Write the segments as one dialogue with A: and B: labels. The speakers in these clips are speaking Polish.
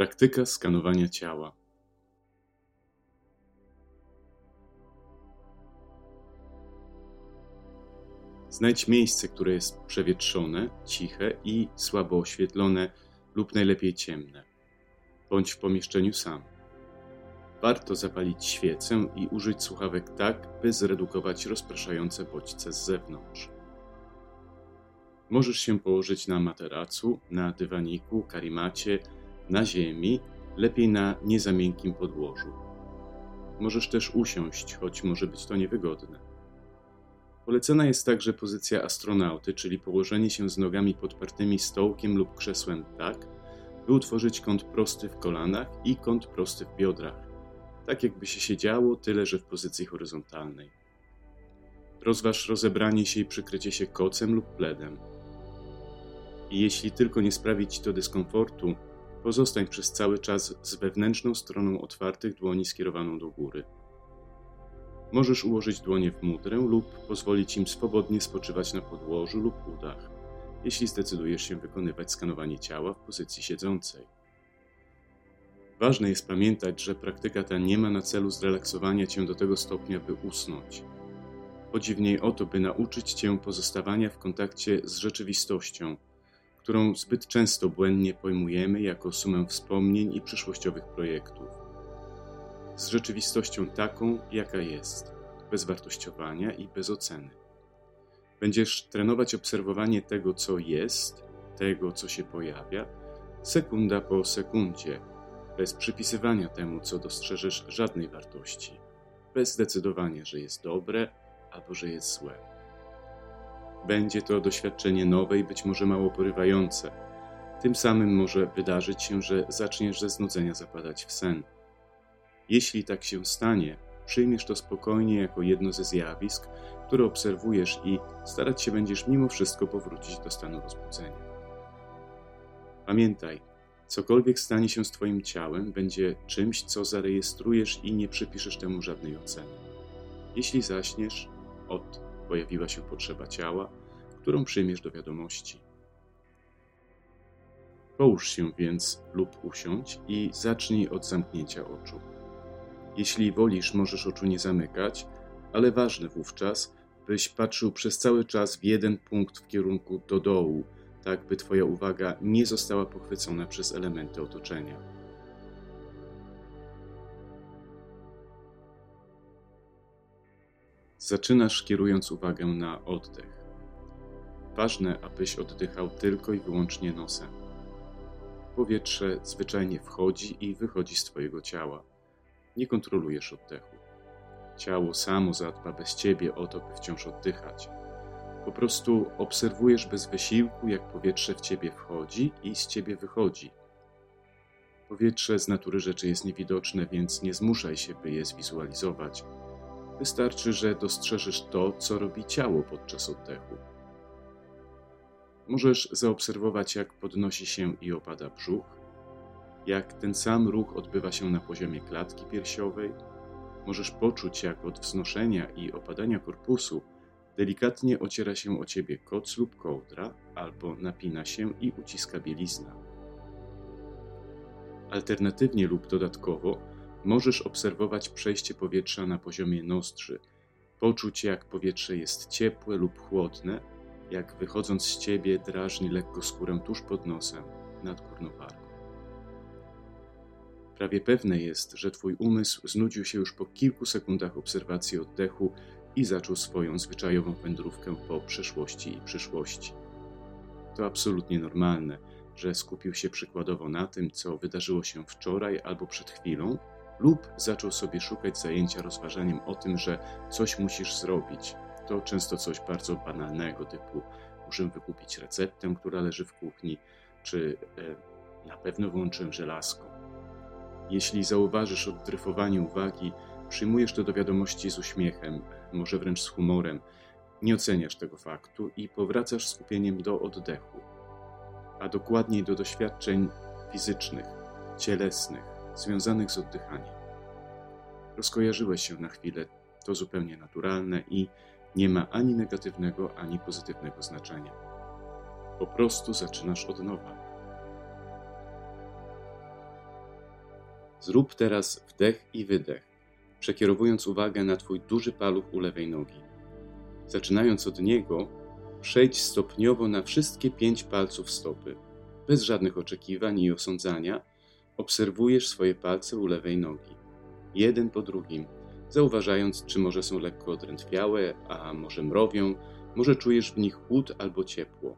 A: Praktyka skanowania ciała. Znajdź miejsce, które jest przewietrzone, ciche i słabo oświetlone lub najlepiej ciemne. Bądź w pomieszczeniu sam. Warto zapalić świecę i użyć słuchawek tak, by zredukować rozpraszające bodźce z zewnątrz. Możesz się położyć na materacu, na dywaniku, karimacie, na ziemi, lepiej na niezamiękkim podłożu. Możesz też usiąść, choć może być to niewygodne. Polecana jest także pozycja astronauty, czyli położenie się z nogami podpartymi stołkiem lub krzesłem tak, by utworzyć kąt prosty w kolanach i kąt prosty w biodrach, tak jakby się siedziało, tyle że w pozycji horyzontalnej. Rozważ rozebranie się i przykrycie się kocem lub pledem. I jeśli tylko nie sprawi ci to dyskomfortu, pozostań przez cały czas z wewnętrzną stroną otwartych dłoni skierowaną do góry. Możesz ułożyć dłonie w mudrę lub pozwolić im swobodnie spoczywać na podłożu lub udach, jeśli zdecydujesz się wykonywać skanowanie ciała w pozycji siedzącej. Ważne jest pamiętać, że praktyka ta nie ma na celu zrelaksowania cię do tego stopnia, by usnąć. Chodzi w niej o to, by nauczyć cię pozostawania w kontakcie z rzeczywistością, którą zbyt często błędnie pojmujemy jako sumę wspomnień i przyszłościowych projektów. Z rzeczywistością taką, jaka jest, bez wartościowania i bez oceny. Będziesz trenować obserwowanie tego, co jest, tego, co się pojawia, sekunda po sekundzie, bez przypisywania temu, co dostrzeżesz, żadnej wartości, bez decydowania, że jest dobre albo że jest złe. Będzie to doświadczenie nowe i być może mało porywające. Tym samym może wydarzyć się, że zaczniesz ze znudzenia zapadać w sen. Jeśli tak się stanie, przyjmiesz to spokojnie jako jedno ze zjawisk, które obserwujesz i starać się będziesz mimo wszystko powrócić do stanu rozbudzenia. Pamiętaj, cokolwiek stanie się z Twoim ciałem, będzie czymś, co zarejestrujesz i nie przypiszesz temu żadnej oceny. Jeśli zaśniesz, od pojawiła się potrzeba ciała, którą przyjmiesz do wiadomości. Połóż się więc lub usiądź i zacznij od zamknięcia oczu. Jeśli wolisz, możesz oczu nie zamykać, ale ważne wówczas, byś patrzył przez cały czas w jeden punkt w kierunku do dołu, tak by Twoja uwaga nie została pochwycona przez elementy otoczenia. Zaczynasz kierując uwagę na oddech. Ważne, abyś oddychał tylko i wyłącznie nosem. Powietrze zwyczajnie wchodzi i wychodzi z Twojego ciała. Nie kontrolujesz oddechu. Ciało samo zadba bez Ciebie o to, by wciąż oddychać. Po prostu obserwujesz bez wysiłku, jak powietrze w Ciebie wchodzi i z Ciebie wychodzi. Powietrze z natury rzeczy jest niewidoczne, więc nie zmuszaj się, by je zwizualizować Wystarczy, że dostrzeżesz to, co robi ciało podczas oddechu. Możesz zaobserwować, jak podnosi się i opada brzuch, jak ten sam ruch odbywa się na poziomie klatki piersiowej. Możesz poczuć, jak od wznoszenia i opadania korpusu delikatnie ociera się o ciebie koc lub kołdra, albo napina się i uciska bielizna. Alternatywnie lub dodatkowo możesz obserwować przejście powietrza na poziomie nozdrzy, poczuć jak powietrze jest ciepłe lub chłodne, jak wychodząc z ciebie drażni lekko skórę tuż pod nosem, nad górną wargą. Prawie pewne jest, że twój umysł znudził się już po kilku sekundach obserwacji oddechu i zaczął swoją zwyczajową wędrówkę po przeszłości i przyszłości. To absolutnie normalne, że skupił się przykładowo na tym, co wydarzyło się wczoraj albo przed chwilą, lub zaczął sobie szukać zajęcia rozważaniem o tym, że coś musisz zrobić. To często coś bardzo banalnego, typu muszę wykupić receptę, która leży w kuchni, czy e, na pewno włączyłem żelazko. Jeśli zauważysz oddryfowanie uwagi, przyjmujesz to do wiadomości z uśmiechem, może wręcz z humorem, nie oceniasz tego faktu i powracasz skupieniem do oddechu, a dokładniej do doświadczeń fizycznych, cielesnych, związanych z oddychaniem. Rozkojarzyłeś się na chwilę, to zupełnie naturalne i nie ma ani negatywnego, ani pozytywnego znaczenia. Po prostu zaczynasz od nowa. Zrób teraz wdech i wydech, przekierowując uwagę na Twój duży paluch u lewej nogi. Zaczynając od niego, przejdź stopniowo na wszystkie pięć palców stopy. Bez żadnych oczekiwań i osądzania, obserwujesz swoje palce u lewej nogi, jeden po drugim, zauważając, czy może są lekko odrętwiałe, a może mrowią, może czujesz w nich chłód albo ciepło.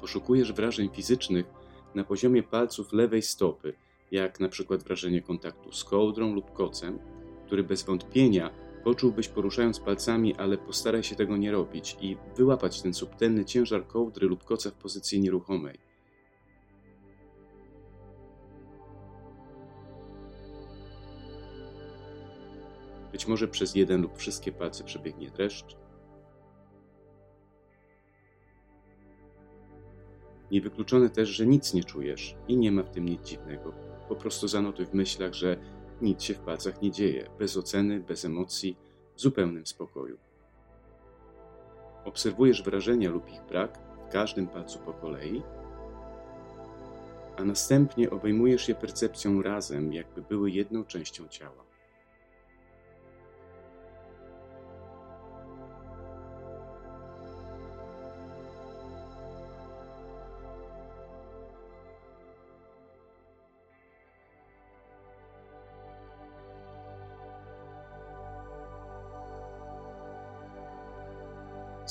A: Poszukujesz wrażeń fizycznych na poziomie palców lewej stopy, jak na przykład wrażenie kontaktu z kołdrą lub kocem, który bez wątpienia poczułbyś poruszając palcami, ale postaraj się tego nie robić i wyłapać ten subtelny ciężar kołdry lub koca w pozycji nieruchomej. Być może przez jeden lub wszystkie palce przebiegnie dreszcz. Niewykluczone też, że nic nie czujesz i nie ma w tym nic dziwnego. Po prostu zanotuj w myślach, że nic się w palcach nie dzieje, bez oceny, bez emocji, w zupełnym spokoju. Obserwujesz wrażenia lub ich brak w każdym palcu po kolei, a następnie obejmujesz je percepcją razem, jakby były jedną częścią ciała.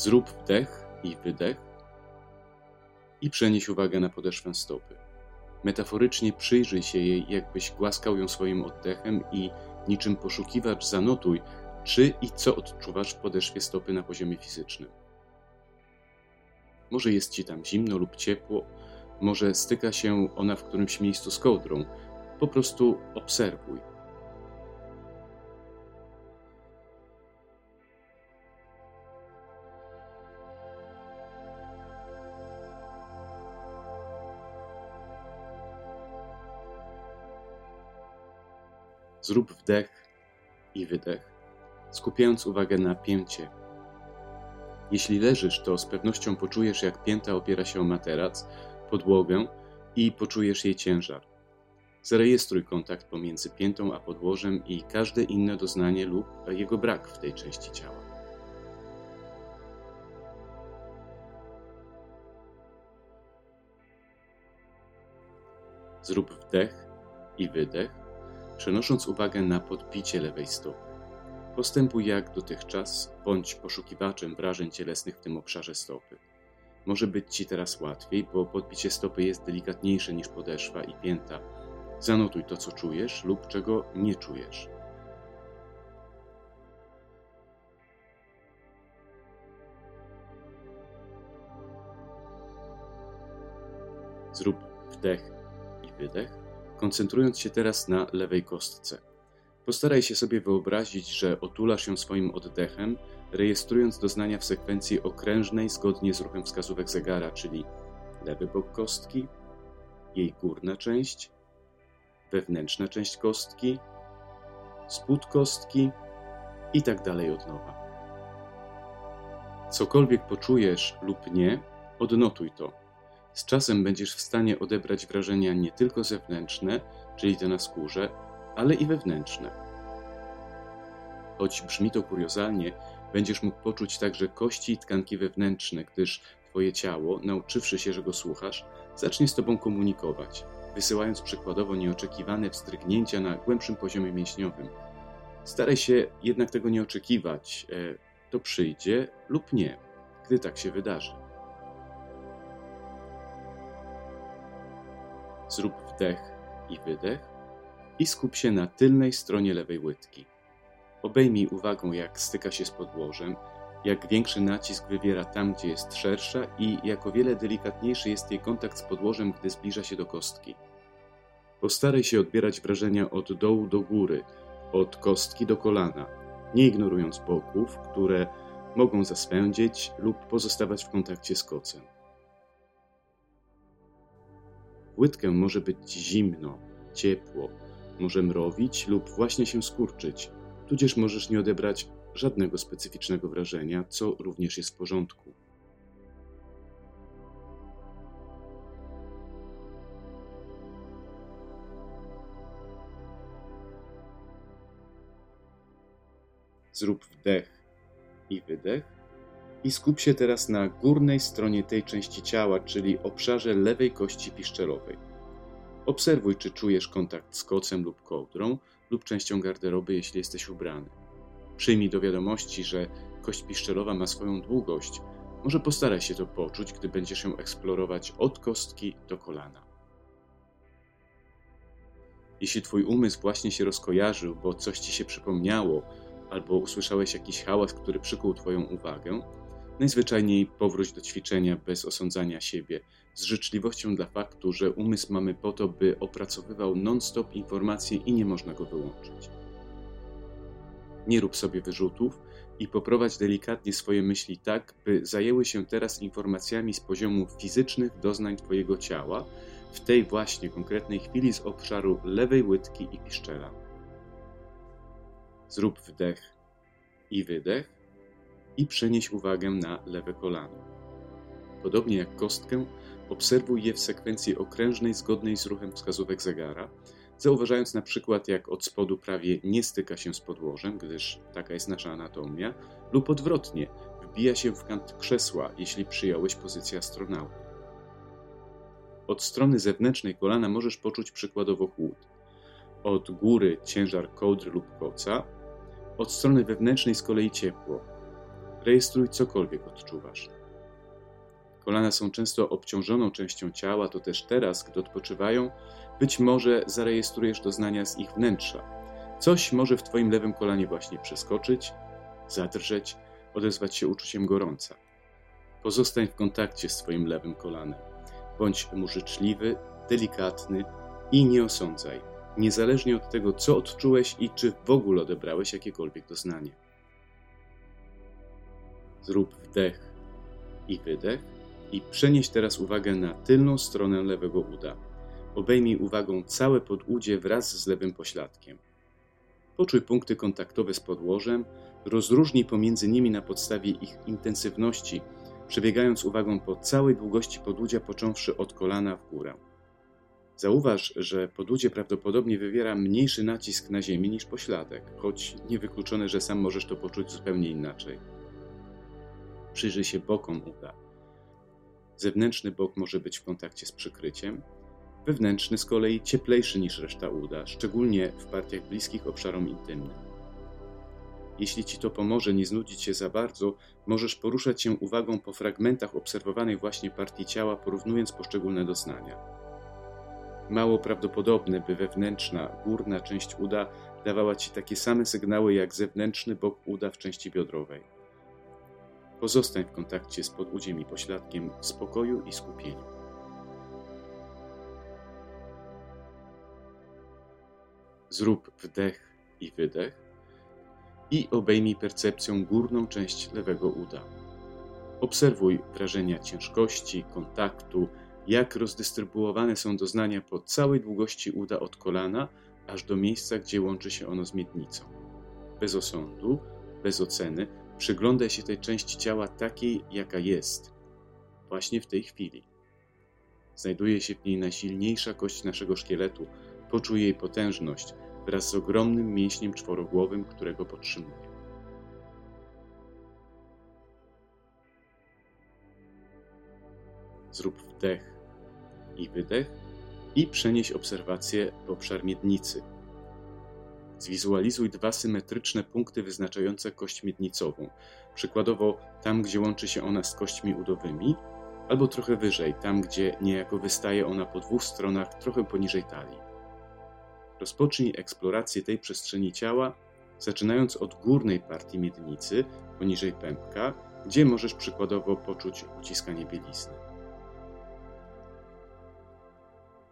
A: Zrób wdech i wydech i przenieś uwagę na podeszwę stopy. Metaforycznie przyjrzyj się jej, jakbyś głaskał ją swoim oddechem i niczym poszukiwacz zanotuj, czy i co odczuwasz w podeszwie stopy na poziomie fizycznym. Może jest ci tam zimno lub ciepło, może styka się ona w którymś miejscu z kołdrą. Po prostu obserwuj. Zrób wdech i wydech, skupiając uwagę na pięcie. Jeśli leżysz, to z pewnością poczujesz, jak pięta opiera się o materac, podłogę i poczujesz jej ciężar. Zarejestruj kontakt pomiędzy piętą a podłożem i każde inne doznanie lub jego brak w tej części ciała. Zrób wdech i wydech przenosząc uwagę na podbicie lewej stopy. Postępuj jak dotychczas, bądź poszukiwaczem wrażeń cielesnych w tym obszarze stopy. Może być Ci teraz łatwiej, bo podbicie stopy jest delikatniejsze niż podeszwa i pięta. Zanotuj to, co czujesz lub czego nie czujesz. Zrób wdech i wydech koncentrując się teraz na lewej kostce. Postaraj się sobie wyobrazić, że otulasz ją swoim oddechem, rejestrując doznania w sekwencji okrężnej zgodnie z ruchem wskazówek zegara, czyli lewy bok kostki, jej górna część, wewnętrzna część kostki, spód kostki i tak dalej od nowa. Cokolwiek poczujesz lub nie, odnotuj to z czasem będziesz w stanie odebrać wrażenia nie tylko zewnętrzne, czyli te na skórze, ale i wewnętrzne. Choć brzmi to kuriozalnie, będziesz mógł poczuć także kości i tkanki wewnętrzne, gdyż Twoje ciało, nauczywszy się, że go słuchasz, zacznie z Tobą komunikować, wysyłając przykładowo nieoczekiwane wstrygnięcia na głębszym poziomie mięśniowym. Staraj się jednak tego nie oczekiwać, e, to przyjdzie lub nie, gdy tak się wydarzy. Zrób wdech i wydech i skup się na tylnej stronie lewej łydki. Obejmij uwagą, jak styka się z podłożem, jak większy nacisk wywiera tam, gdzie jest szersza i jak o wiele delikatniejszy jest jej kontakt z podłożem, gdy zbliża się do kostki. Postaraj się odbierać wrażenia od dołu do góry, od kostki do kolana, nie ignorując boków, które mogą zaswędzieć lub pozostawać w kontakcie z kocem. Łydkę może być zimno, ciepło, może mrowić lub właśnie się skurczyć, tudzież możesz nie odebrać żadnego specyficznego wrażenia, co również jest w porządku. Zrób wdech i wydech i skup się teraz na górnej stronie tej części ciała, czyli obszarze lewej kości piszczelowej. Obserwuj, czy czujesz kontakt z kocem lub kołdrą lub częścią garderoby, jeśli jesteś ubrany. Przyjmij do wiadomości, że kość piszczelowa ma swoją długość. Może postaraj się to poczuć, gdy będziesz ją eksplorować od kostki do kolana. Jeśli twój umysł właśnie się rozkojarzył, bo coś ci się przypomniało, albo usłyszałeś jakiś hałas, który przykuł twoją uwagę, najzwyczajniej powróć do ćwiczenia bez osądzania siebie, z życzliwością dla faktu, że umysł mamy po to, by opracowywał non-stop informacje i nie można go wyłączyć. Nie rób sobie wyrzutów i poprowadź delikatnie swoje myśli tak, by zajęły się teraz informacjami z poziomu fizycznych doznań Twojego ciała, w tej właśnie konkretnej chwili z obszaru lewej łydki i piszczela. Zrób wdech i wydech i przenieś uwagę na lewe kolano. Podobnie jak kostkę, obserwuj je w sekwencji okrężnej zgodnej z ruchem wskazówek zegara, zauważając na przykład jak od spodu prawie nie styka się z podłożem, gdyż taka jest nasza anatomia, lub odwrotnie, wbija się w kant krzesła, jeśli przyjąłeś pozycję astronauty. Od strony zewnętrznej kolana możesz poczuć przykładowo chłód. Od góry ciężar kołdry lub koca, od strony wewnętrznej z kolei ciepło. Rejestruj cokolwiek odczuwasz. Kolana są często obciążoną częścią ciała, to też teraz, gdy odpoczywają, być może zarejestrujesz doznania z ich wnętrza. Coś może w Twoim lewym kolanie właśnie przeskoczyć, zadrżeć, odezwać się uczuciem gorąca. Pozostań w kontakcie z Twoim lewym kolanem. Bądź mu życzliwy, delikatny i nie osądzaj, niezależnie od tego, co odczułeś i czy w ogóle odebrałeś jakiekolwiek doznanie. Zrób wdech i wydech i przenieś teraz uwagę na tylną stronę lewego uda. Obejmij uwagą całe podudzie wraz z lewym pośladkiem. Poczuj punkty kontaktowe z podłożem, rozróżnij pomiędzy nimi na podstawie ich intensywności, przebiegając uwagą po całej długości podudzia, począwszy od kolana w górę. Zauważ, że podudzie prawdopodobnie wywiera mniejszy nacisk na ziemi niż pośladek, choć niewykluczone, że sam możesz to poczuć zupełnie inaczej. Przyjrzyj się bokom uda. Zewnętrzny bok może być w kontakcie z przykryciem, wewnętrzny z kolei cieplejszy niż reszta uda, szczególnie w partiach bliskich obszarom intymnym. Jeśli ci to pomoże nie znudzić się za bardzo, możesz poruszać się uwagą po fragmentach obserwowanej właśnie partii ciała, porównując poszczególne doznania. Mało prawdopodobne, by wewnętrzna, górna część uda dawała ci takie same sygnały jak zewnętrzny bok uda w części biodrowej. Pozostań w kontakcie z podudziem i pośladkiem spokoju i skupieniu. Zrób wdech i wydech i obejmij percepcją górną część lewego uda. Obserwuj wrażenia ciężkości, kontaktu, jak rozdystrybuowane są doznania po całej długości uda od kolana aż do miejsca, gdzie łączy się ono z miednicą. Bez osądu, bez oceny, przyglądaj się tej części ciała takiej, jaka jest, właśnie w tej chwili. Znajduje się w niej najsilniejsza kość naszego szkieletu, poczuj jej potężność wraz z ogromnym mięśniem czworogłowym, którego podtrzymuje. Zrób wdech i wydech i przenieś obserwację w obszar miednicy. Zwizualizuj dwa symetryczne punkty wyznaczające kość miednicową, przykładowo tam, gdzie łączy się ona z kośćmi udowymi, albo trochę wyżej, tam, gdzie niejako wystaje ona po dwóch stronach, trochę poniżej talii. Rozpocznij eksplorację tej przestrzeni ciała, zaczynając od górnej partii miednicy, poniżej pępka, gdzie możesz przykładowo poczuć uciskanie bielizny.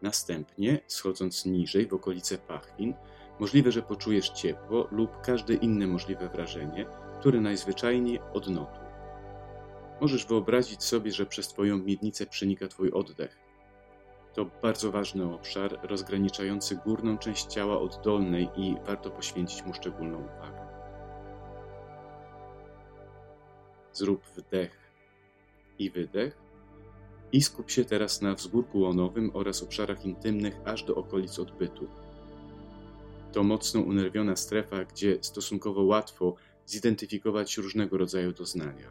A: Następnie, schodząc niżej w okolice pachwin, możliwe, że poczujesz ciepło lub każde inne możliwe wrażenie, które najzwyczajniej odnotuj. Możesz wyobrazić sobie, że przez Twoją miednicę przenika Twój oddech. To bardzo ważny obszar rozgraniczający górną część ciała od dolnej i warto poświęcić mu szczególną uwagę. Zrób wdech i wydech. I skup się teraz na wzgórku łonowym oraz obszarach intymnych aż do okolic odbytu. To mocno unerwiona strefa, gdzie stosunkowo łatwo zidentyfikować różnego rodzaju doznania.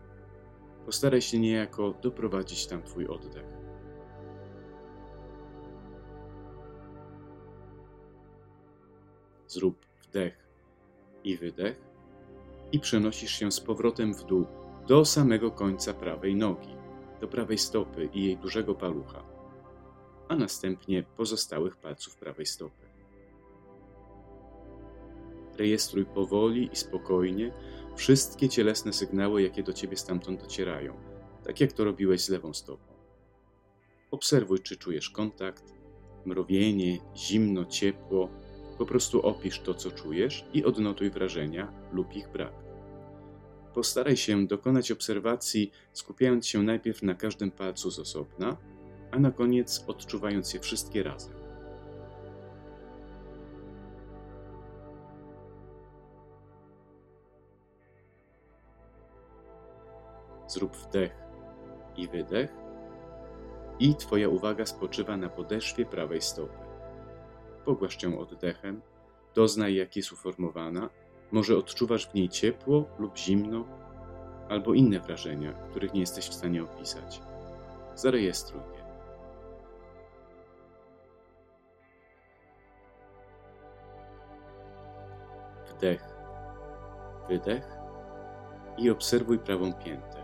A: Postaraj się niejako doprowadzić tam Twój oddech. Zrób wdech i wydech i przenosisz się z powrotem w dół do samego końca prawej nogi, do prawej stopy i jej dużego palucha, a następnie pozostałych palców prawej stopy. Rejestruj powoli i spokojnie wszystkie cielesne sygnały, jakie do ciebie stamtąd docierają, tak jak to robiłeś z lewą stopą. Obserwuj, czy czujesz kontakt, mrowienie, zimno, ciepło. Po prostu opisz to, co czujesz i odnotuj wrażenia lub ich brak. Postaraj się dokonać obserwacji, skupiając się najpierw na każdym palcu z osobna, a na koniec odczuwając je wszystkie razem. Zrób wdech i wydech, i Twoja uwaga spoczywa na podeszwie prawej stopy. Pogłasz ją oddechem, doznaj, jak jest uformowana. Może odczuwasz w niej ciepło lub zimno, albo inne wrażenia, których nie jesteś w stanie opisać. Zarejestruj je. Wdech, wydech i obserwuj prawą piętę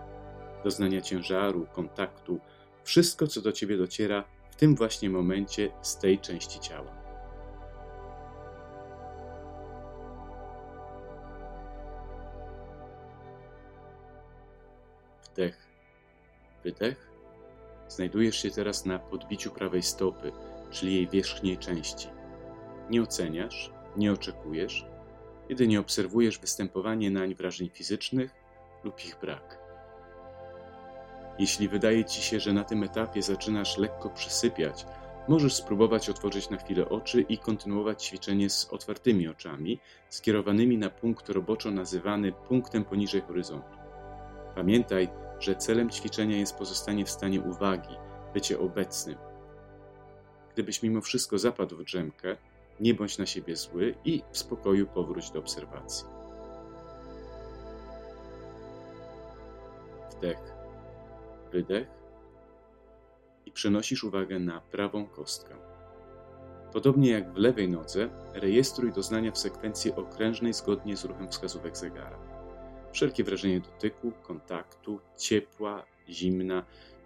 A: doznania ciężaru, kontaktu, wszystko, co do ciebie dociera w tym właśnie momencie z tej części ciała. Wdech, wydech. Znajdujesz się teraz na podbiciu prawej stopy, czyli jej wierzchniej części. Nie oceniasz, nie oczekujesz, jedynie obserwujesz występowanie nań wrażeń fizycznych lub ich brak. Jeśli wydaje ci się, że na tym etapie zaczynasz lekko przysypiać, możesz spróbować otworzyć na chwilę oczy i kontynuować ćwiczenie z otwartymi oczami, skierowanymi na punkt roboczo nazywany punktem poniżej horyzontu. Pamiętaj, że celem ćwiczenia jest pozostanie w stanie uwagi, bycie obecnym. Gdybyś mimo wszystko zapadł w drzemkę, nie bądź na siebie zły i w spokoju powróć do obserwacji. Wdech wydech i przenosisz uwagę na prawą kostkę. Podobnie jak w lewej nodze, rejestruj doznania w sekwencji okrężnej zgodnie z ruchem wskazówek zegara. Wszelkie wrażenie dotyku, kontaktu, ciepła, zimna,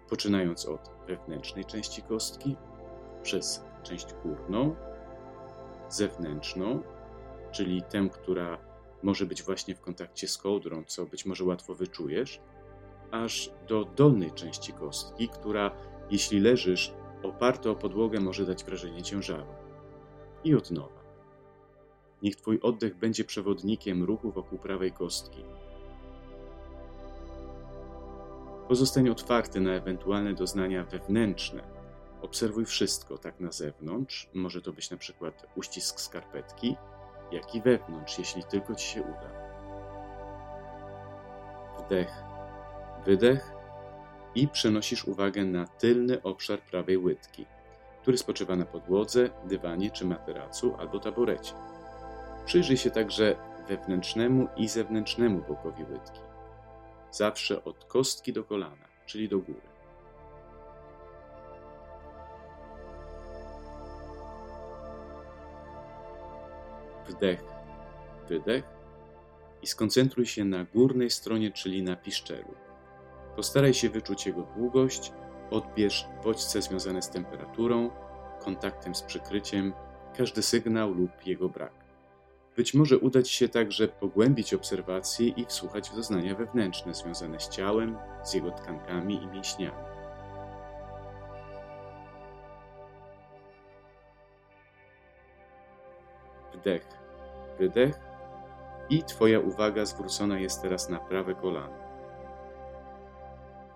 A: poczynając od wewnętrznej części kostki, przez część górną, zewnętrzną, czyli tę, która może być właśnie w kontakcie z kołdrą, co być może łatwo wyczujesz, aż do dolnej części kostki, która, jeśli leżysz oparto o podłogę, może dać wrażenie ciężaru. I od nowa. Niech Twój oddech będzie przewodnikiem ruchu wokół prawej kostki. Pozostań otwarty na ewentualne doznania wewnętrzne. Obserwuj wszystko, tak na zewnątrz, może to być na przykład uścisk skarpetki, jak i wewnątrz, jeśli tylko Ci się uda. Wdech wydech i przenosisz uwagę na tylny obszar prawej łydki, który spoczywa na podłodze, dywanie czy materacu albo taborecie. Przyjrzyj się także wewnętrznemu i zewnętrznemu bokowi łydki. Zawsze od kostki do kolana, czyli do góry. Wdech, wydech i skoncentruj się na górnej stronie, czyli na piszczelu. Postaraj się wyczuć jego długość, odbierz bodźce związane z temperaturą, kontaktem z przykryciem, każdy sygnał lub jego brak. Być może uda Ci się także pogłębić obserwacje i wsłuchać w doznania wewnętrzne związane z ciałem, z jego tkankami i mięśniami. Wdech, wydech i Twoja uwaga zwrócona jest teraz na prawe kolano.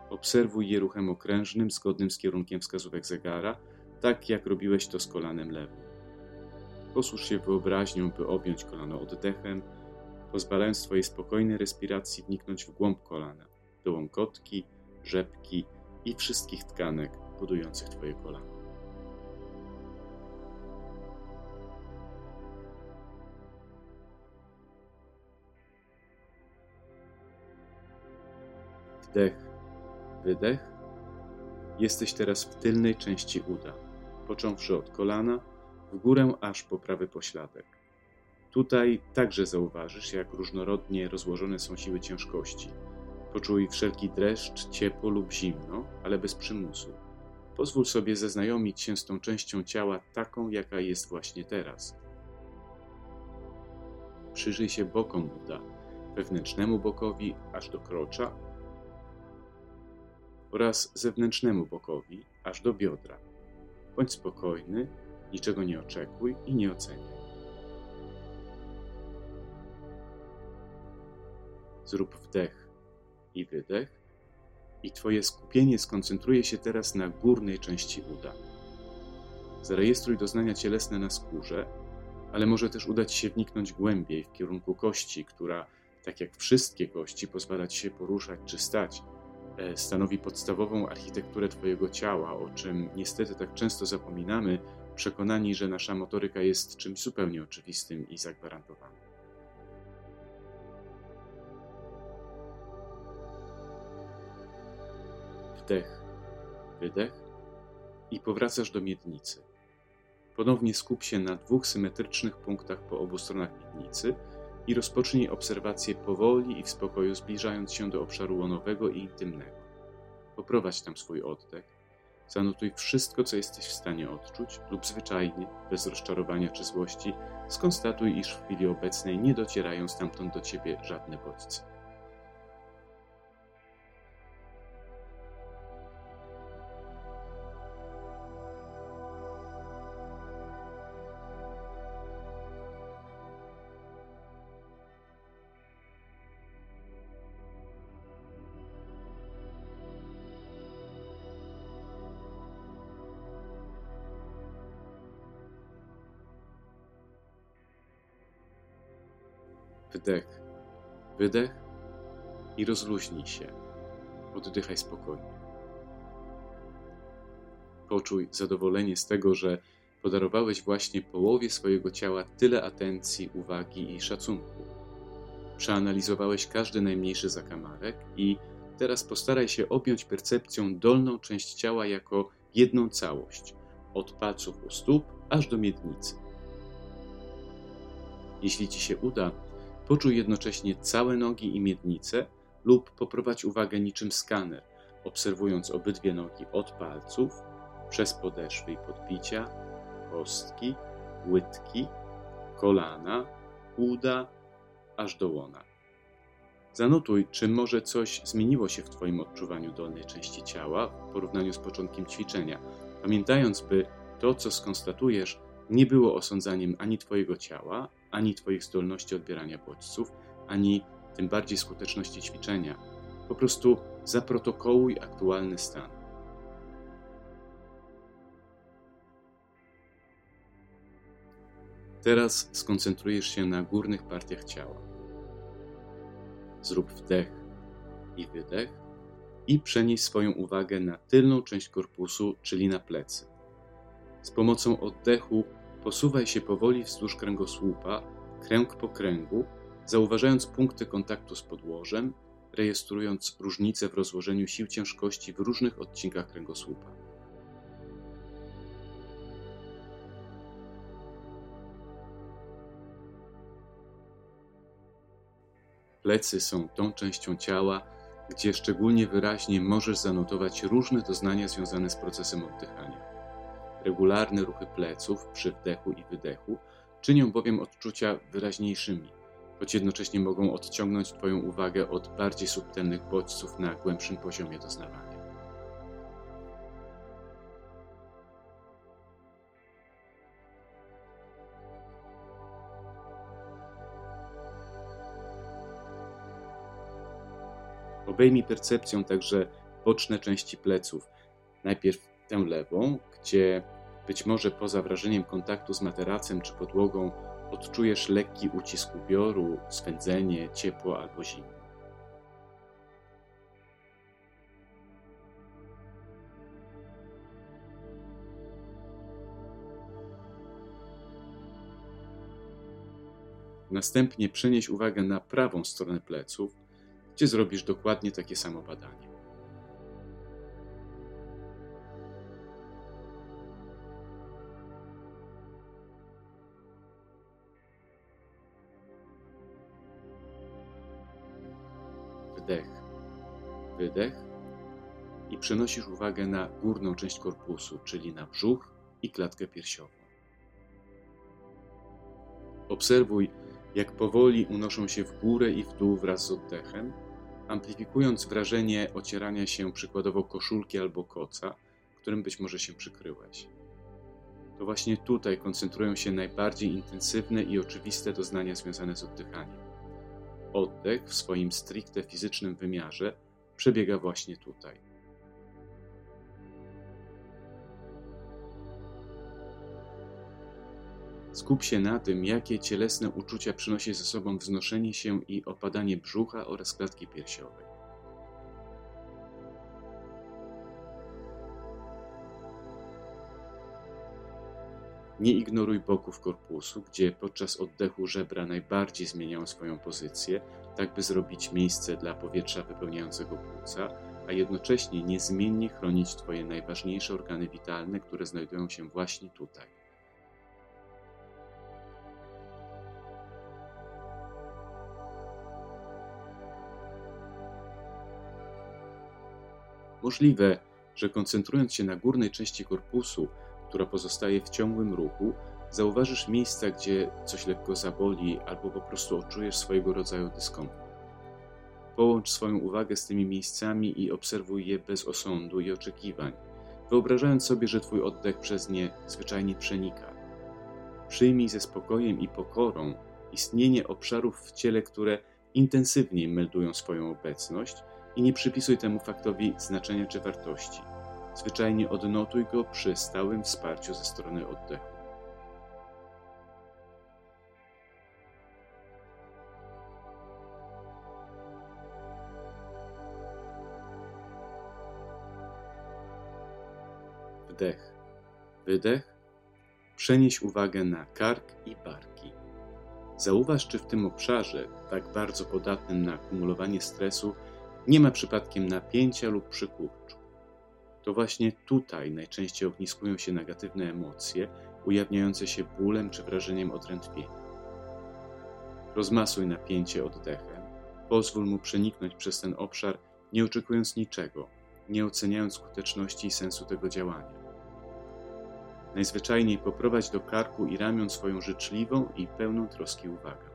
A: Obserwuj je ruchem okrężnym zgodnym z kierunkiem wskazówek zegara, tak jak robiłeś to z kolanem lewym. Posłuż się wyobraźnią, by objąć kolano oddechem, pozwalając Twojej spokojnej respiracji wniknąć w głąb kolana, do łąkotki, rzepki i wszystkich tkanek budujących Twoje kolano. Wdech, wydech. Jesteś teraz w tylnej części uda, począwszy od kolana, w górę aż po prawy pośladek. Tutaj także zauważysz, jak różnorodnie rozłożone są siły ciężkości. Poczuj wszelki dreszcz, ciepło lub zimno, ale bez przymusu. Pozwól sobie zaznajomić się z tą częścią ciała taką, jaka jest właśnie teraz. Przyjrzyj się bokom uda, wewnętrznemu bokowi aż do krocza oraz zewnętrznemu bokowi aż do biodra. Bądź spokojny, niczego nie oczekuj i nie oceniaj. Zrób wdech i wydech, i Twoje skupienie skoncentruje się teraz na górnej części uda. Zarejestruj doznania cielesne na skórze, ale może też udać się wniknąć głębiej w kierunku kości, która, tak jak wszystkie kości, pozwala Ci się poruszać czy stać, stanowi podstawową architekturę Twojego ciała, o czym niestety tak często zapominamy, przekonani, że nasza motoryka jest czymś zupełnie oczywistym i zagwarantowanym. Wdech, wydech i powracasz do miednicy. Ponownie skup się na dwóch symetrycznych punktach po obu stronach miednicy i rozpocznij obserwację powoli i w spokoju, zbliżając się do obszaru łonowego i intymnego. Poprowadź tam swój oddech, zanotuj wszystko, co jesteś w stanie odczuć, lub zwyczajnie, bez rozczarowania czy złości, skonstatuj, iż w chwili obecnej nie docierają stamtąd do ciebie żadne bodźce. Wydech i rozluźnij się. Oddychaj spokojnie. Poczuj zadowolenie z tego, że podarowałeś właśnie połowie swojego ciała tyle atencji, uwagi i szacunku. Przeanalizowałeś każdy najmniejszy zakamarek i teraz postaraj się objąć percepcją dolną część ciała jako jedną całość, od palców u stóp aż do miednicy. Jeśli ci się uda, Poczuj jednocześnie całe nogi i miednicę lub poprowadź uwagę niczym skaner, obserwując obydwie nogi od palców, przez podeszwy i podbicia, kostki, łydki, kolana, uda, aż do łona. Zanotuj, czy może coś zmieniło się w Twoim odczuwaniu dolnej części ciała w porównaniu z początkiem ćwiczenia, pamiętając, by to, co skonstatujesz, nie było osądzaniem ani Twojego ciała, ani Twoich zdolności odbierania bodźców, ani tym bardziej skuteczności ćwiczenia. Po prostu zaprotokołuj aktualny stan. Teraz skoncentrujesz się na górnych partiach ciała. Zrób wdech i wydech i przenieś swoją uwagę na tylną część korpusu, czyli na plecy. Z pomocą oddechu Posuwaj się powoli wzdłuż kręgosłupa, kręg po kręgu, zauważając punkty kontaktu z podłożem, rejestrując różnice w rozłożeniu sił ciężkości w różnych odcinkach kręgosłupa. Plecy są tą częścią ciała, gdzie szczególnie wyraźnie możesz zanotować różne doznania związane z procesem oddychania. Regularne ruchy pleców przy wdechu i wydechu czynią bowiem odczucia wyraźniejszymi, choć jednocześnie mogą odciągnąć Twoją uwagę od bardziej subtelnych bodźców na głębszym poziomie doznawania. Obejmij percepcją także boczne części pleców. Najpierw tę lewą, gdzie być może poza wrażeniem kontaktu z materacem czy podłogą odczujesz lekki ucisk ubioru, swędzenie, ciepło albo zimno. Następnie przenieś uwagę na prawą stronę pleców, gdzie zrobisz dokładnie takie samo badanie. Wdech, wydech i przenosisz uwagę na górną część korpusu, czyli na brzuch i klatkę piersiową. Obserwuj, jak powoli unoszą się w górę i w dół wraz z oddechem, amplifikując wrażenie ocierania się przykładowo koszulki albo koca, którym być może się przykryłeś. To właśnie tutaj koncentrują się najbardziej intensywne i oczywiste doznania związane z oddychaniem. Oddech w swoim stricte fizycznym wymiarze przebiega właśnie tutaj. Skup się na tym, jakie cielesne uczucia przynosi ze sobą wznoszenie się i opadanie brzucha oraz klatki piersiowej. Nie ignoruj boków korpusu, gdzie podczas oddechu żebra najbardziej zmieniają swoją pozycję, tak by zrobić miejsce dla powietrza wypełniającego płuca, a jednocześnie niezmiennie chronić Twoje najważniejsze organy witalne, które znajdują się właśnie tutaj. Możliwe, że koncentrując się na górnej części korpusu, która pozostaje w ciągłym ruchu, zauważysz miejsca, gdzie coś lekko zaboli albo po prostu odczujesz swojego rodzaju dyskomfort. Połącz swoją uwagę z tymi miejscami i obserwuj je bez osądu i oczekiwań, wyobrażając sobie, że Twój oddech przez nie zwyczajnie przenika. Przyjmij ze spokojem i pokorą istnienie obszarów w ciele, które intensywniej meldują swoją obecność i nie przypisuj temu faktowi znaczenia czy wartości. Zwyczajnie odnotuj go przy stałym wsparciu ze strony oddechu. Wdech, wydech. Przenieś uwagę na kark i barki. Zauważ, czy w tym obszarze, tak bardzo podatnym na akumulowanie stresu, nie ma przypadkiem napięcia lub przykurczu. To właśnie tutaj najczęściej ogniskują się negatywne emocje, ujawniające się bólem czy wrażeniem odrętwienia. Rozmasuj napięcie oddechem, pozwól mu przeniknąć przez ten obszar, nie oczekując niczego, nie oceniając skuteczności i sensu tego działania. Najzwyczajniej poprowadź do karku i ramion swoją życzliwą i pełną troski uwagę.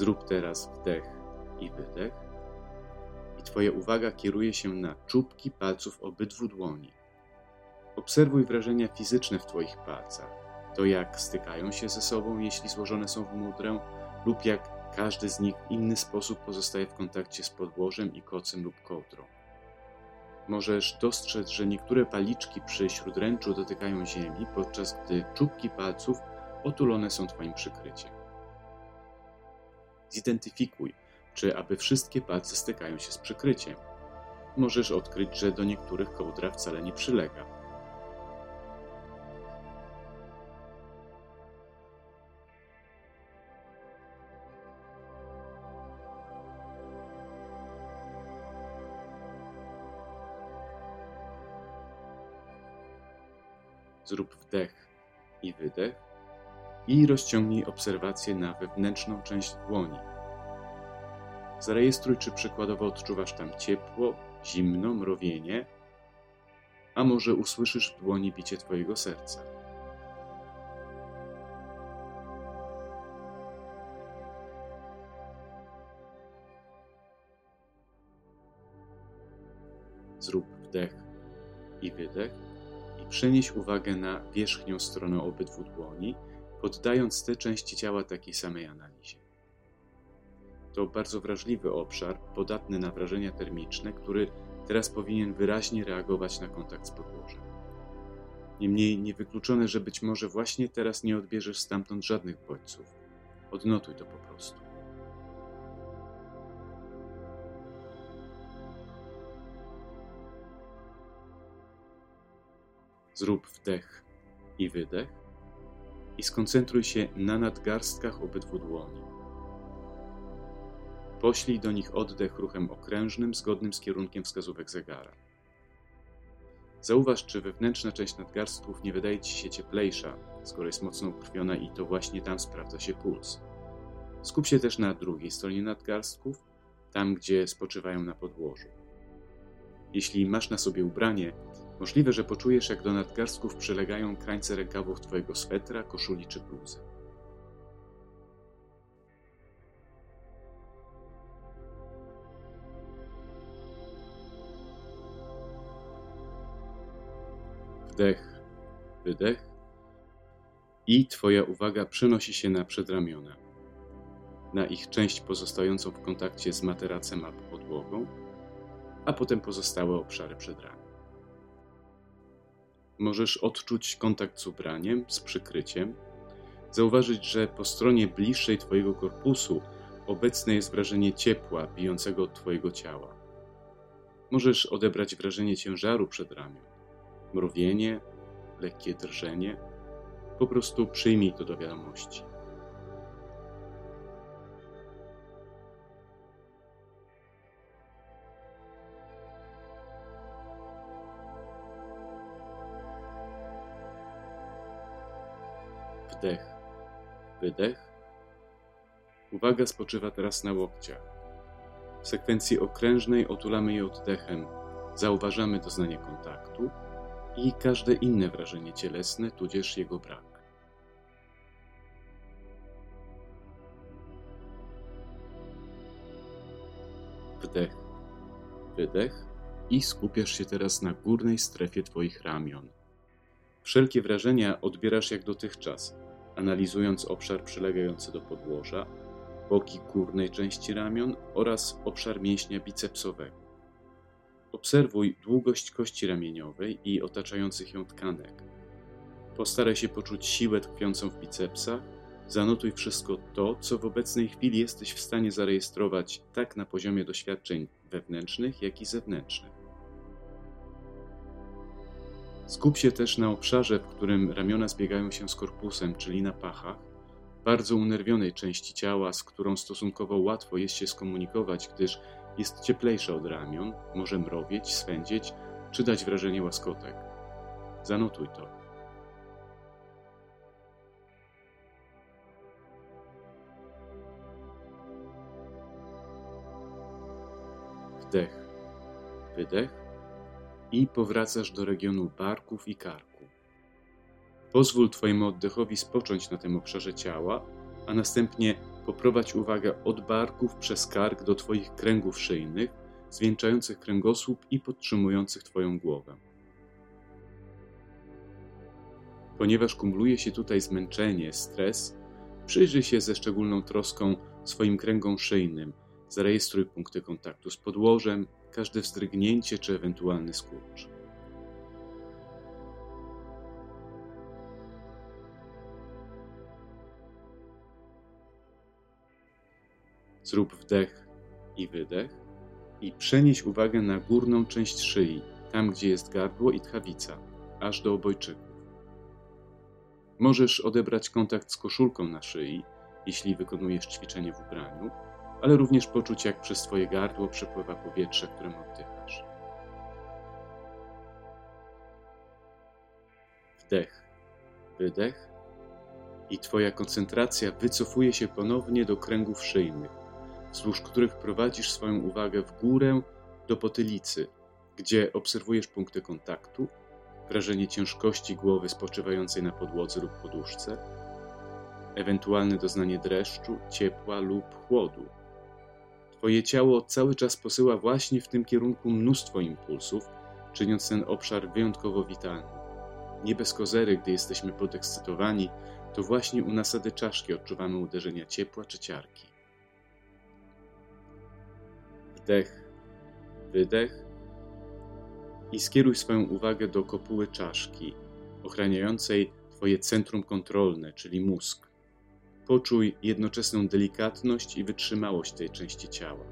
A: Zrób teraz wdech i wydech, i Twoja uwaga kieruje się na czubki palców obydwu dłoni. Obserwuj wrażenia fizyczne w Twoich palcach, to jak stykają się ze sobą, jeśli złożone są w mudrę, lub jak każdy z nich w inny sposób pozostaje w kontakcie z podłożem i kocem lub kołdrą. Możesz dostrzec, że niektóre paliczki przy śródręczu dotykają ziemi, podczas gdy czubki palców otulone są Twoim przykryciem. Zidentyfikuj, czy aby wszystkie palce stykają się z przykryciem. Możesz odkryć, że do niektórych kołdra wcale nie przylega. Zrób wdech i wydech i rozciągnij obserwację na wewnętrzną część dłoni. Zarejestruj, czy przykładowo odczuwasz tam ciepło, zimno, mrowienie, a może usłyszysz w dłoni bicie Twojego serca. Zrób wdech i wydech i przenieś uwagę na wierzchnią stronę obydwu dłoni poddając te części ciała takiej samej analizie. To bardzo wrażliwy obszar, podatny na wrażenia termiczne, który teraz powinien wyraźnie reagować na kontakt z podłożem. Niemniej niewykluczone, że być może właśnie teraz nie odbierzesz stamtąd żadnych bodźców. Odnotuj to po prostu. Zrób wdech i wydech i skoncentruj się na nadgarstkach obydwu dłoni. Poślij do nich oddech ruchem okrężnym, zgodnym z kierunkiem wskazówek zegara. Zauważ, czy wewnętrzna część nadgarstków nie wydaje ci się cieplejsza, skoro jest mocno ukrwiona i to właśnie tam sprawdza się puls. Skup się też na drugiej stronie nadgarstków, tam gdzie spoczywają na podłożu. Jeśli masz na sobie ubranie, możliwe, że poczujesz, jak do nadgarstków przylegają krańce rękawów twojego swetra, koszuli czy bluzy. Wdech, wydech i Twoja uwaga przenosi się na przedramiona, na ich część pozostającą w kontakcie z materacem albo podłogą, a potem pozostałe obszary przedramion. Możesz odczuć kontakt z ubraniem, z przykryciem, zauważyć, że po stronie bliższej Twojego korpusu obecne jest wrażenie ciepła bijącego od Twojego ciała. Możesz odebrać wrażenie ciężaru przedramion mrowienie, lekkie drżenie. Po prostu przyjmij to do wiadomości. Wdech, wydech. Uwaga spoczywa teraz na łokciach. W sekwencji okrężnej otulamy je oddechem, zauważamy doznanie kontaktu i każde inne wrażenie cielesne, tudzież jego brak. Wdech, wydech i skupiasz się teraz na górnej strefie Twoich ramion. Wszelkie wrażenia odbierasz jak dotychczas, analizując obszar przylegający do podłoża, boki górnej części ramion oraz obszar mięśnia bicepsowego. Obserwuj długość kości ramieniowej i otaczających ją tkanek. Postaraj się poczuć siłę tkwiącą w bicepsach. Zanotuj wszystko to, co w obecnej chwili jesteś w stanie zarejestrować tak na poziomie doświadczeń wewnętrznych, jak i zewnętrznych. Skup się też na obszarze, w którym ramiona zbiegają się z korpusem, czyli na pachach, bardzo unerwionej części ciała, z którą stosunkowo łatwo jest się skomunikować, gdyż jest cieplejsza od ramion, może mrowieć, swędzieć czy dać wrażenie łaskotek. Zanotuj to. Wdech, wydech i powracasz do regionu barków i karku. Pozwól Twojemu oddechowi spocząć na tym obszarze ciała, a następnie Poprowadź uwagę od barków przez kark do Twoich kręgów szyjnych, zwieńczających kręgosłup i podtrzymujących Twoją głowę. Ponieważ kumuluje się tutaj zmęczenie, stres, przyjrzyj się ze szczególną troską swoim kręgom szyjnym, zarejestruj punkty kontaktu z podłożem, każde wzdrygnięcie czy ewentualny skurcz. Zrób wdech i wydech i przenieś uwagę na górną część szyi, tam gdzie jest gardło i tchawica, aż do obojczyków. Możesz odebrać kontakt z koszulką na szyi, jeśli wykonujesz ćwiczenie w ubraniu, ale również poczuć, jak przez Twoje gardło przepływa powietrze, którym oddychasz. Wdech, wydech i Twoja koncentracja wycofuje się ponownie do kręgów szyjnych, wzdłuż których prowadzisz swoją uwagę w górę do potylicy, gdzie obserwujesz punkty kontaktu, wrażenie ciężkości głowy spoczywającej na podłodze lub poduszce, ewentualne doznanie dreszczu, ciepła lub chłodu. Twoje ciało cały czas posyła właśnie w tym kierunku mnóstwo impulsów, czyniąc ten obszar wyjątkowo witalny. Nie bez kozery, gdy jesteśmy podekscytowani, to właśnie u nasady czaszki odczuwamy uderzenia ciepła czy ciarki. Wdech, wydech i skieruj swoją uwagę do kopuły czaszki, ochraniającej Twoje centrum kontrolne, czyli mózg. Poczuj jednoczesną delikatność i wytrzymałość tej części ciała.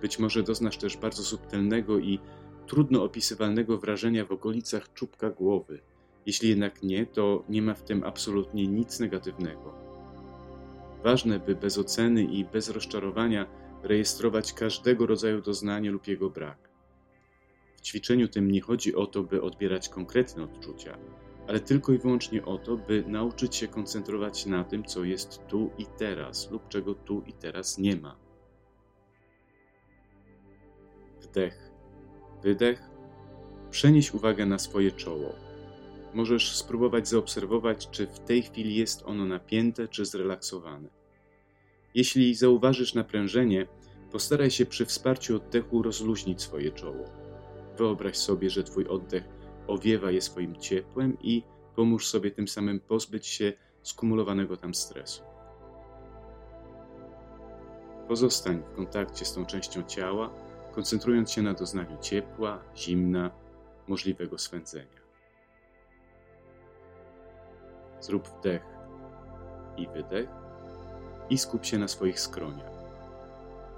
A: Być może doznasz też bardzo subtelnego i trudno opisywalnego wrażenia w okolicach czubka głowy. Jeśli jednak nie, to nie ma w tym absolutnie nic negatywnego. Ważne, by bez oceny i bez rozczarowania rejestrować każdego rodzaju doznanie lub jego brak. W ćwiczeniu tym nie chodzi o to, by odbierać konkretne odczucia, ale tylko i wyłącznie o to, by nauczyć się koncentrować na tym, co jest tu i teraz lub czego tu i teraz nie ma. Wdech, wydech. Przenieś uwagę na swoje czoło. Możesz spróbować zaobserwować, czy w tej chwili jest ono napięte czy zrelaksowane. Jeśli zauważysz naprężenie, postaraj się przy wsparciu oddechu rozluźnić swoje czoło. Wyobraź sobie, że Twój oddech owiewa je swoim ciepłem i pomóż sobie tym samym pozbyć się skumulowanego tam stresu. Pozostań w kontakcie z tą częścią ciała, koncentrując się na doznaniu ciepła, zimna, możliwego swędzenia. Zrób wdech i wydech i skup się na swoich skroniach.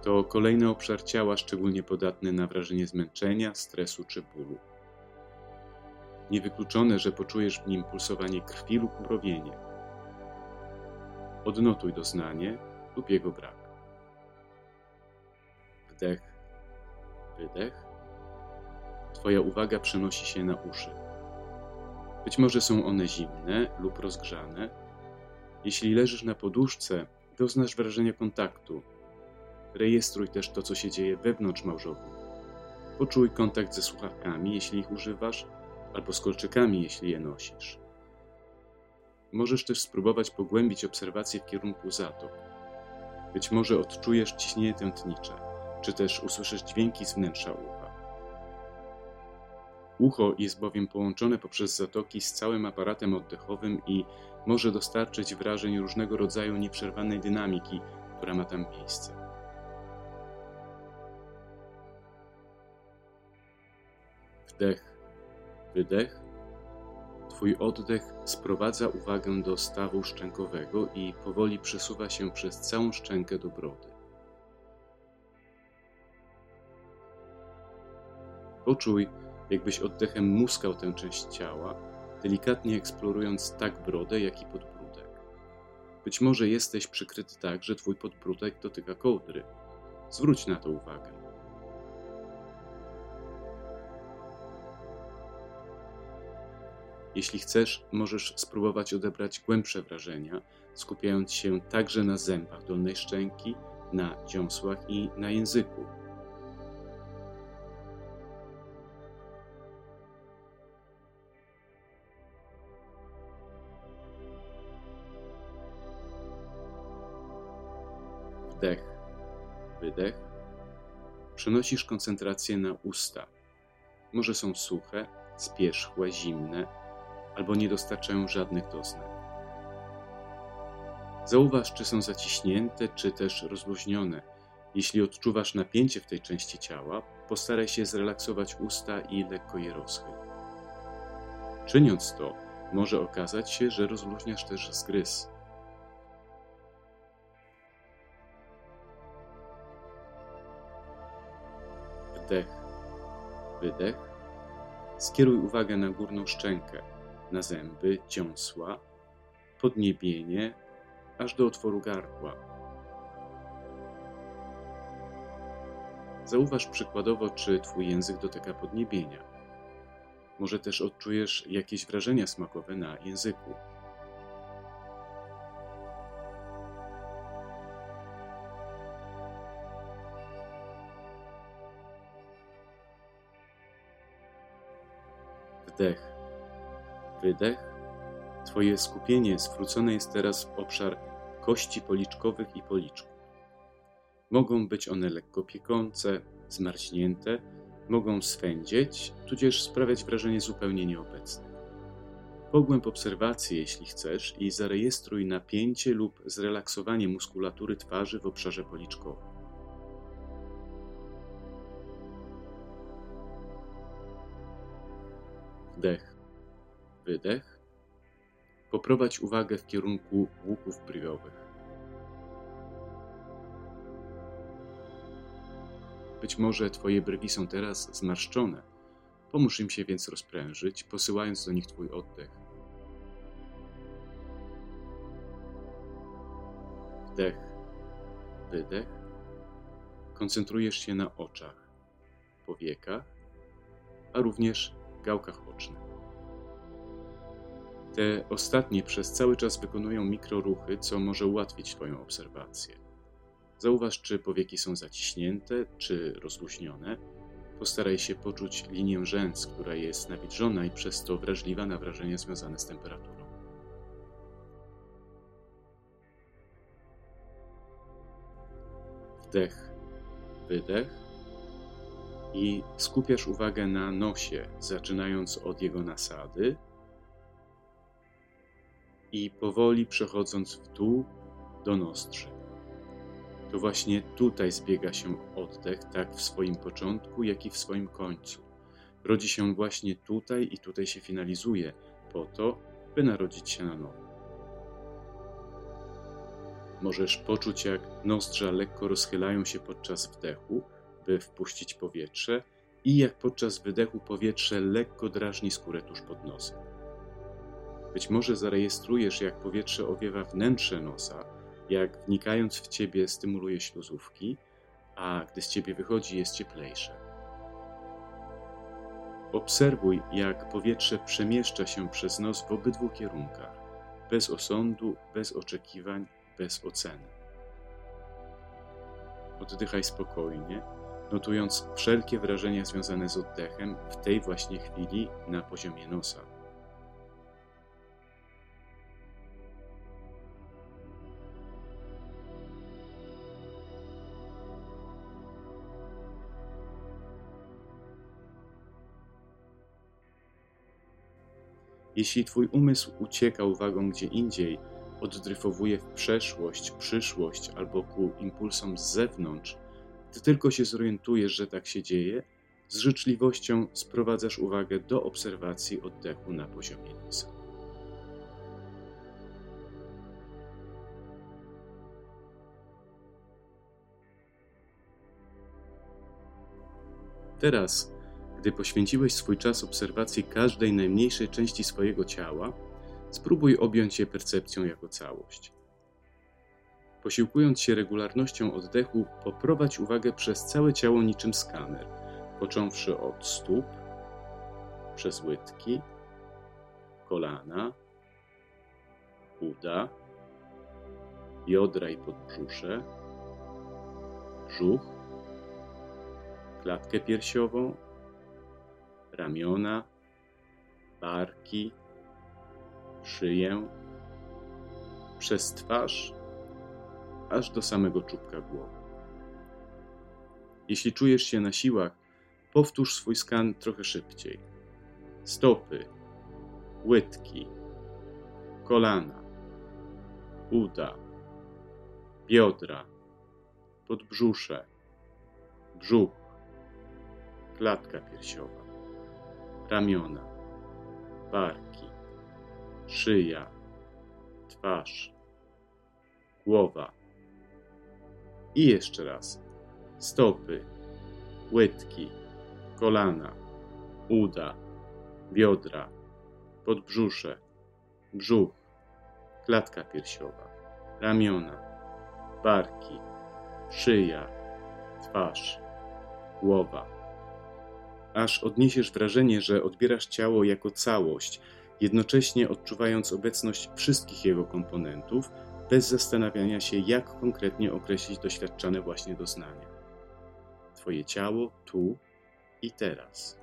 A: To kolejny obszar ciała szczególnie podatny na wrażenie zmęczenia, stresu czy bólu. Niewykluczone, że poczujesz w nim pulsowanie krwi lub mrowienie. Odnotuj doznanie lub jego brak. Wdech, wydech. Twoja uwaga przenosi się na uszy. Być może są one zimne lub rozgrzane. Jeśli leżysz na poduszce, doznasz wrażenia kontaktu. Rejestruj też to, co się dzieje wewnątrz małżownika. Poczuj kontakt ze słuchawkami, jeśli ich używasz, albo z kolczykami, jeśli je nosisz. Możesz też spróbować pogłębić obserwacje w kierunku zatok. Być może odczujesz ciśnienie tętnicze, czy też usłyszysz dźwięki z wnętrza ucha. Ucho jest bowiem połączone poprzez zatoki z całym aparatem oddechowym i może dostarczyć wrażeń różnego rodzaju nieprzerwanej dynamiki, która ma tam miejsce. Wdech wydech, Twój oddech sprowadza uwagę do stawu szczękowego i powoli przesuwa się przez całą szczękę do brody. Poczuj, jakbyś oddechem muskał tę część ciała, delikatnie eksplorując tak brodę, jak i podbródek. Być może jesteś przykryty tak, że twój podbródek dotyka kołdry. Zwróć na to uwagę. Jeśli chcesz, możesz spróbować odebrać głębsze wrażenia, skupiając się także na zębach dolnej szczęki, na dziąsłach i na języku. Wdech, wydech. Przenosisz koncentrację na usta. Może są suche, spierzchłe, zimne, albo nie dostarczają żadnych doznań. Zauważ, czy są zaciśnięte, czy też rozluźnione. Jeśli odczuwasz napięcie w tej części ciała, postaraj się zrelaksować usta i lekko je rozchyl. Czyniąc to, może okazać się, że rozluźniasz też zgryz. Wdech, wydech. Skieruj uwagę na górną szczękę na zęby, dziąsła, podniebienie, aż do otworu gardła. Zauważ przykładowo, czy twój język dotyka podniebienia. Może też odczujesz jakieś wrażenia smakowe na języku. Wdech wydech, Twoje skupienie zwrócone jest teraz w obszar kości policzkowych i policzków. Mogą być one lekko piekące, zmarznięte, mogą swędzieć, tudzież sprawiać wrażenie zupełnie nieobecne. Pogłęb obserwację, jeśli chcesz, i zarejestruj napięcie lub zrelaksowanie muskulatury twarzy w obszarze policzkowym. Wdech wydech. Poprowadź uwagę w kierunku łuków brwiowych. Być może Twoje brwi są teraz zmarszczone. Pomóż im się więc rozprężyć, posyłając do nich Twój oddech. Wdech, wydech. Koncentrujesz się na oczach, powiekach, a również gałkach ocznych. Te ostatnie przez cały czas wykonują mikroruchy, co może ułatwić Twoją obserwację. Zauważ, czy powieki są zaciśnięte, czy rozluźnione. Postaraj się poczuć linię rzęs, która jest nawilżona i przez to wrażliwa na wrażenia związane z temperaturą. Wdech, wydech i skupiasz uwagę na nosie, zaczynając od jego nasady i powoli przechodząc w dół do nostrzy to właśnie tutaj zbiega się oddech, tak w swoim początku, jak i w swoim końcu. Rodzi się właśnie tutaj i tutaj się finalizuje, po to, by narodzić się na nowo. Możesz poczuć, jak nozdrza lekko rozchylają się podczas wdechu, by wpuścić powietrze, i jak podczas wydechu powietrze lekko drażni skórę tuż pod nosem. Być może zarejestrujesz, jak powietrze owiewa wnętrze nosa, jak wnikając w ciebie stymuluje śluzówki, a gdy z ciebie wychodzi, jest cieplejsze. Obserwuj, jak powietrze przemieszcza się przez nos w obydwu kierunkach, bez osądu, bez oczekiwań, bez oceny. Oddychaj spokojnie, notując wszelkie wrażenia związane z oddechem w tej właśnie chwili na poziomie nosa. Jeśli Twój umysł ucieka uwagą gdzie indziej, oddryfowuje w przeszłość, przyszłość albo ku impulsom z zewnątrz, Ty tylko się zorientujesz, że tak się dzieje, z życzliwością sprowadzasz uwagę do obserwacji oddechu na poziomie nosa. Teraz gdy poświęciłeś swój czas obserwacji każdej najmniejszej części swojego ciała, spróbuj objąć je percepcją jako całość. Posiłkując się regularnością oddechu, poprowadź uwagę przez całe ciało niczym skaner, począwszy od stóp, przez łydki, kolana, uda, biodra i podbrzusze, brzuch, klatkę piersiową, ramiona, barki, szyję, przez twarz, aż do samego czubka głowy. Jeśli czujesz się na siłach, powtórz swój skan trochę szybciej. Stopy, łydki, kolana, uda, biodra, podbrzusze, brzuch, klatka piersiowa ramiona, barki, szyja, twarz, głowa. I jeszcze raz. Stopy, łydki, kolana, uda, biodra, podbrzusze, brzuch, klatka piersiowa, ramiona, barki, szyja, twarz, głowa aż odniesiesz wrażenie, że odbierasz ciało jako całość, jednocześnie odczuwając obecność wszystkich jego komponentów, bez zastanawiania się, jak konkretnie określić doświadczane właśnie doznania. Twoje ciało tu i teraz.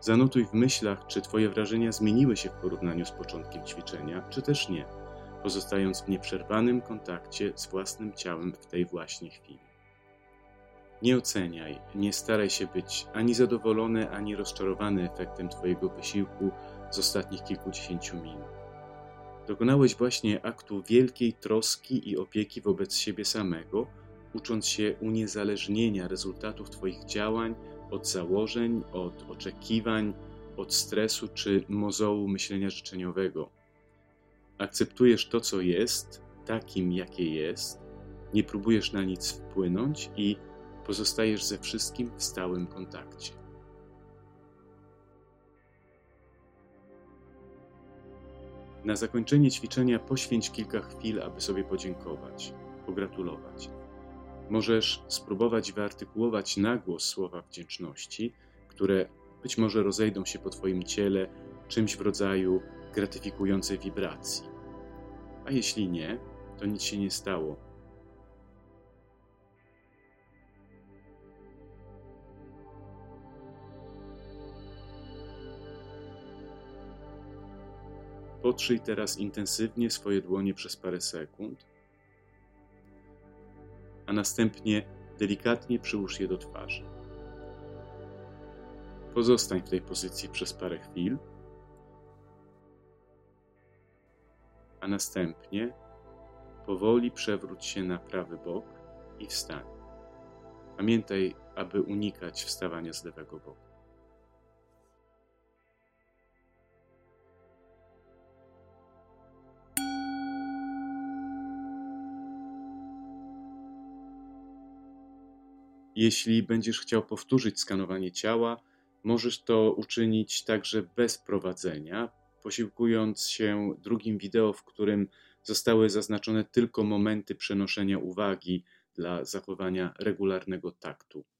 A: Zanotuj w myślach, czy Twoje wrażenia zmieniły się w porównaniu z początkiem ćwiczenia, czy też nie, pozostając w nieprzerwanym kontakcie z własnym ciałem w tej właśnie chwili. Nie oceniaj, nie staraj się być ani zadowolony, ani rozczarowany efektem Twojego wysiłku z ostatnich kilkudziesięciu minut. Dokonałeś właśnie aktu wielkiej troski i opieki wobec siebie samego, ucząc się uniezależnienia rezultatów Twoich działań od założeń, od oczekiwań, od stresu czy mozołu myślenia życzeniowego. Akceptujesz to, co jest, takim, jakie jest, nie próbujesz na nic wpłynąć i pozostajesz ze wszystkim w stałym kontakcie. Na zakończenie ćwiczenia poświęć kilka chwil, aby sobie podziękować, pogratulować. Możesz spróbować wyartykułować na głos słowa wdzięczności, które być może rozejdą się po Twoim ciele czymś w rodzaju gratyfikującej wibracji. A jeśli nie, to nic się nie stało. Potrzyj teraz intensywnie swoje dłonie przez parę sekund, a następnie delikatnie przyłóż je do twarzy. Pozostań w tej pozycji przez parę chwil, a następnie powoli przewróć się na prawy bok i wstań. Pamiętaj, aby unikać wstawania z lewego boku. Jeśli będziesz chciał powtórzyć skanowanie ciała, możesz to uczynić także bez prowadzenia, posiłkując się drugim wideo, w którym zostały zaznaczone tylko momenty przenoszenia uwagi dla zachowania regularnego taktu.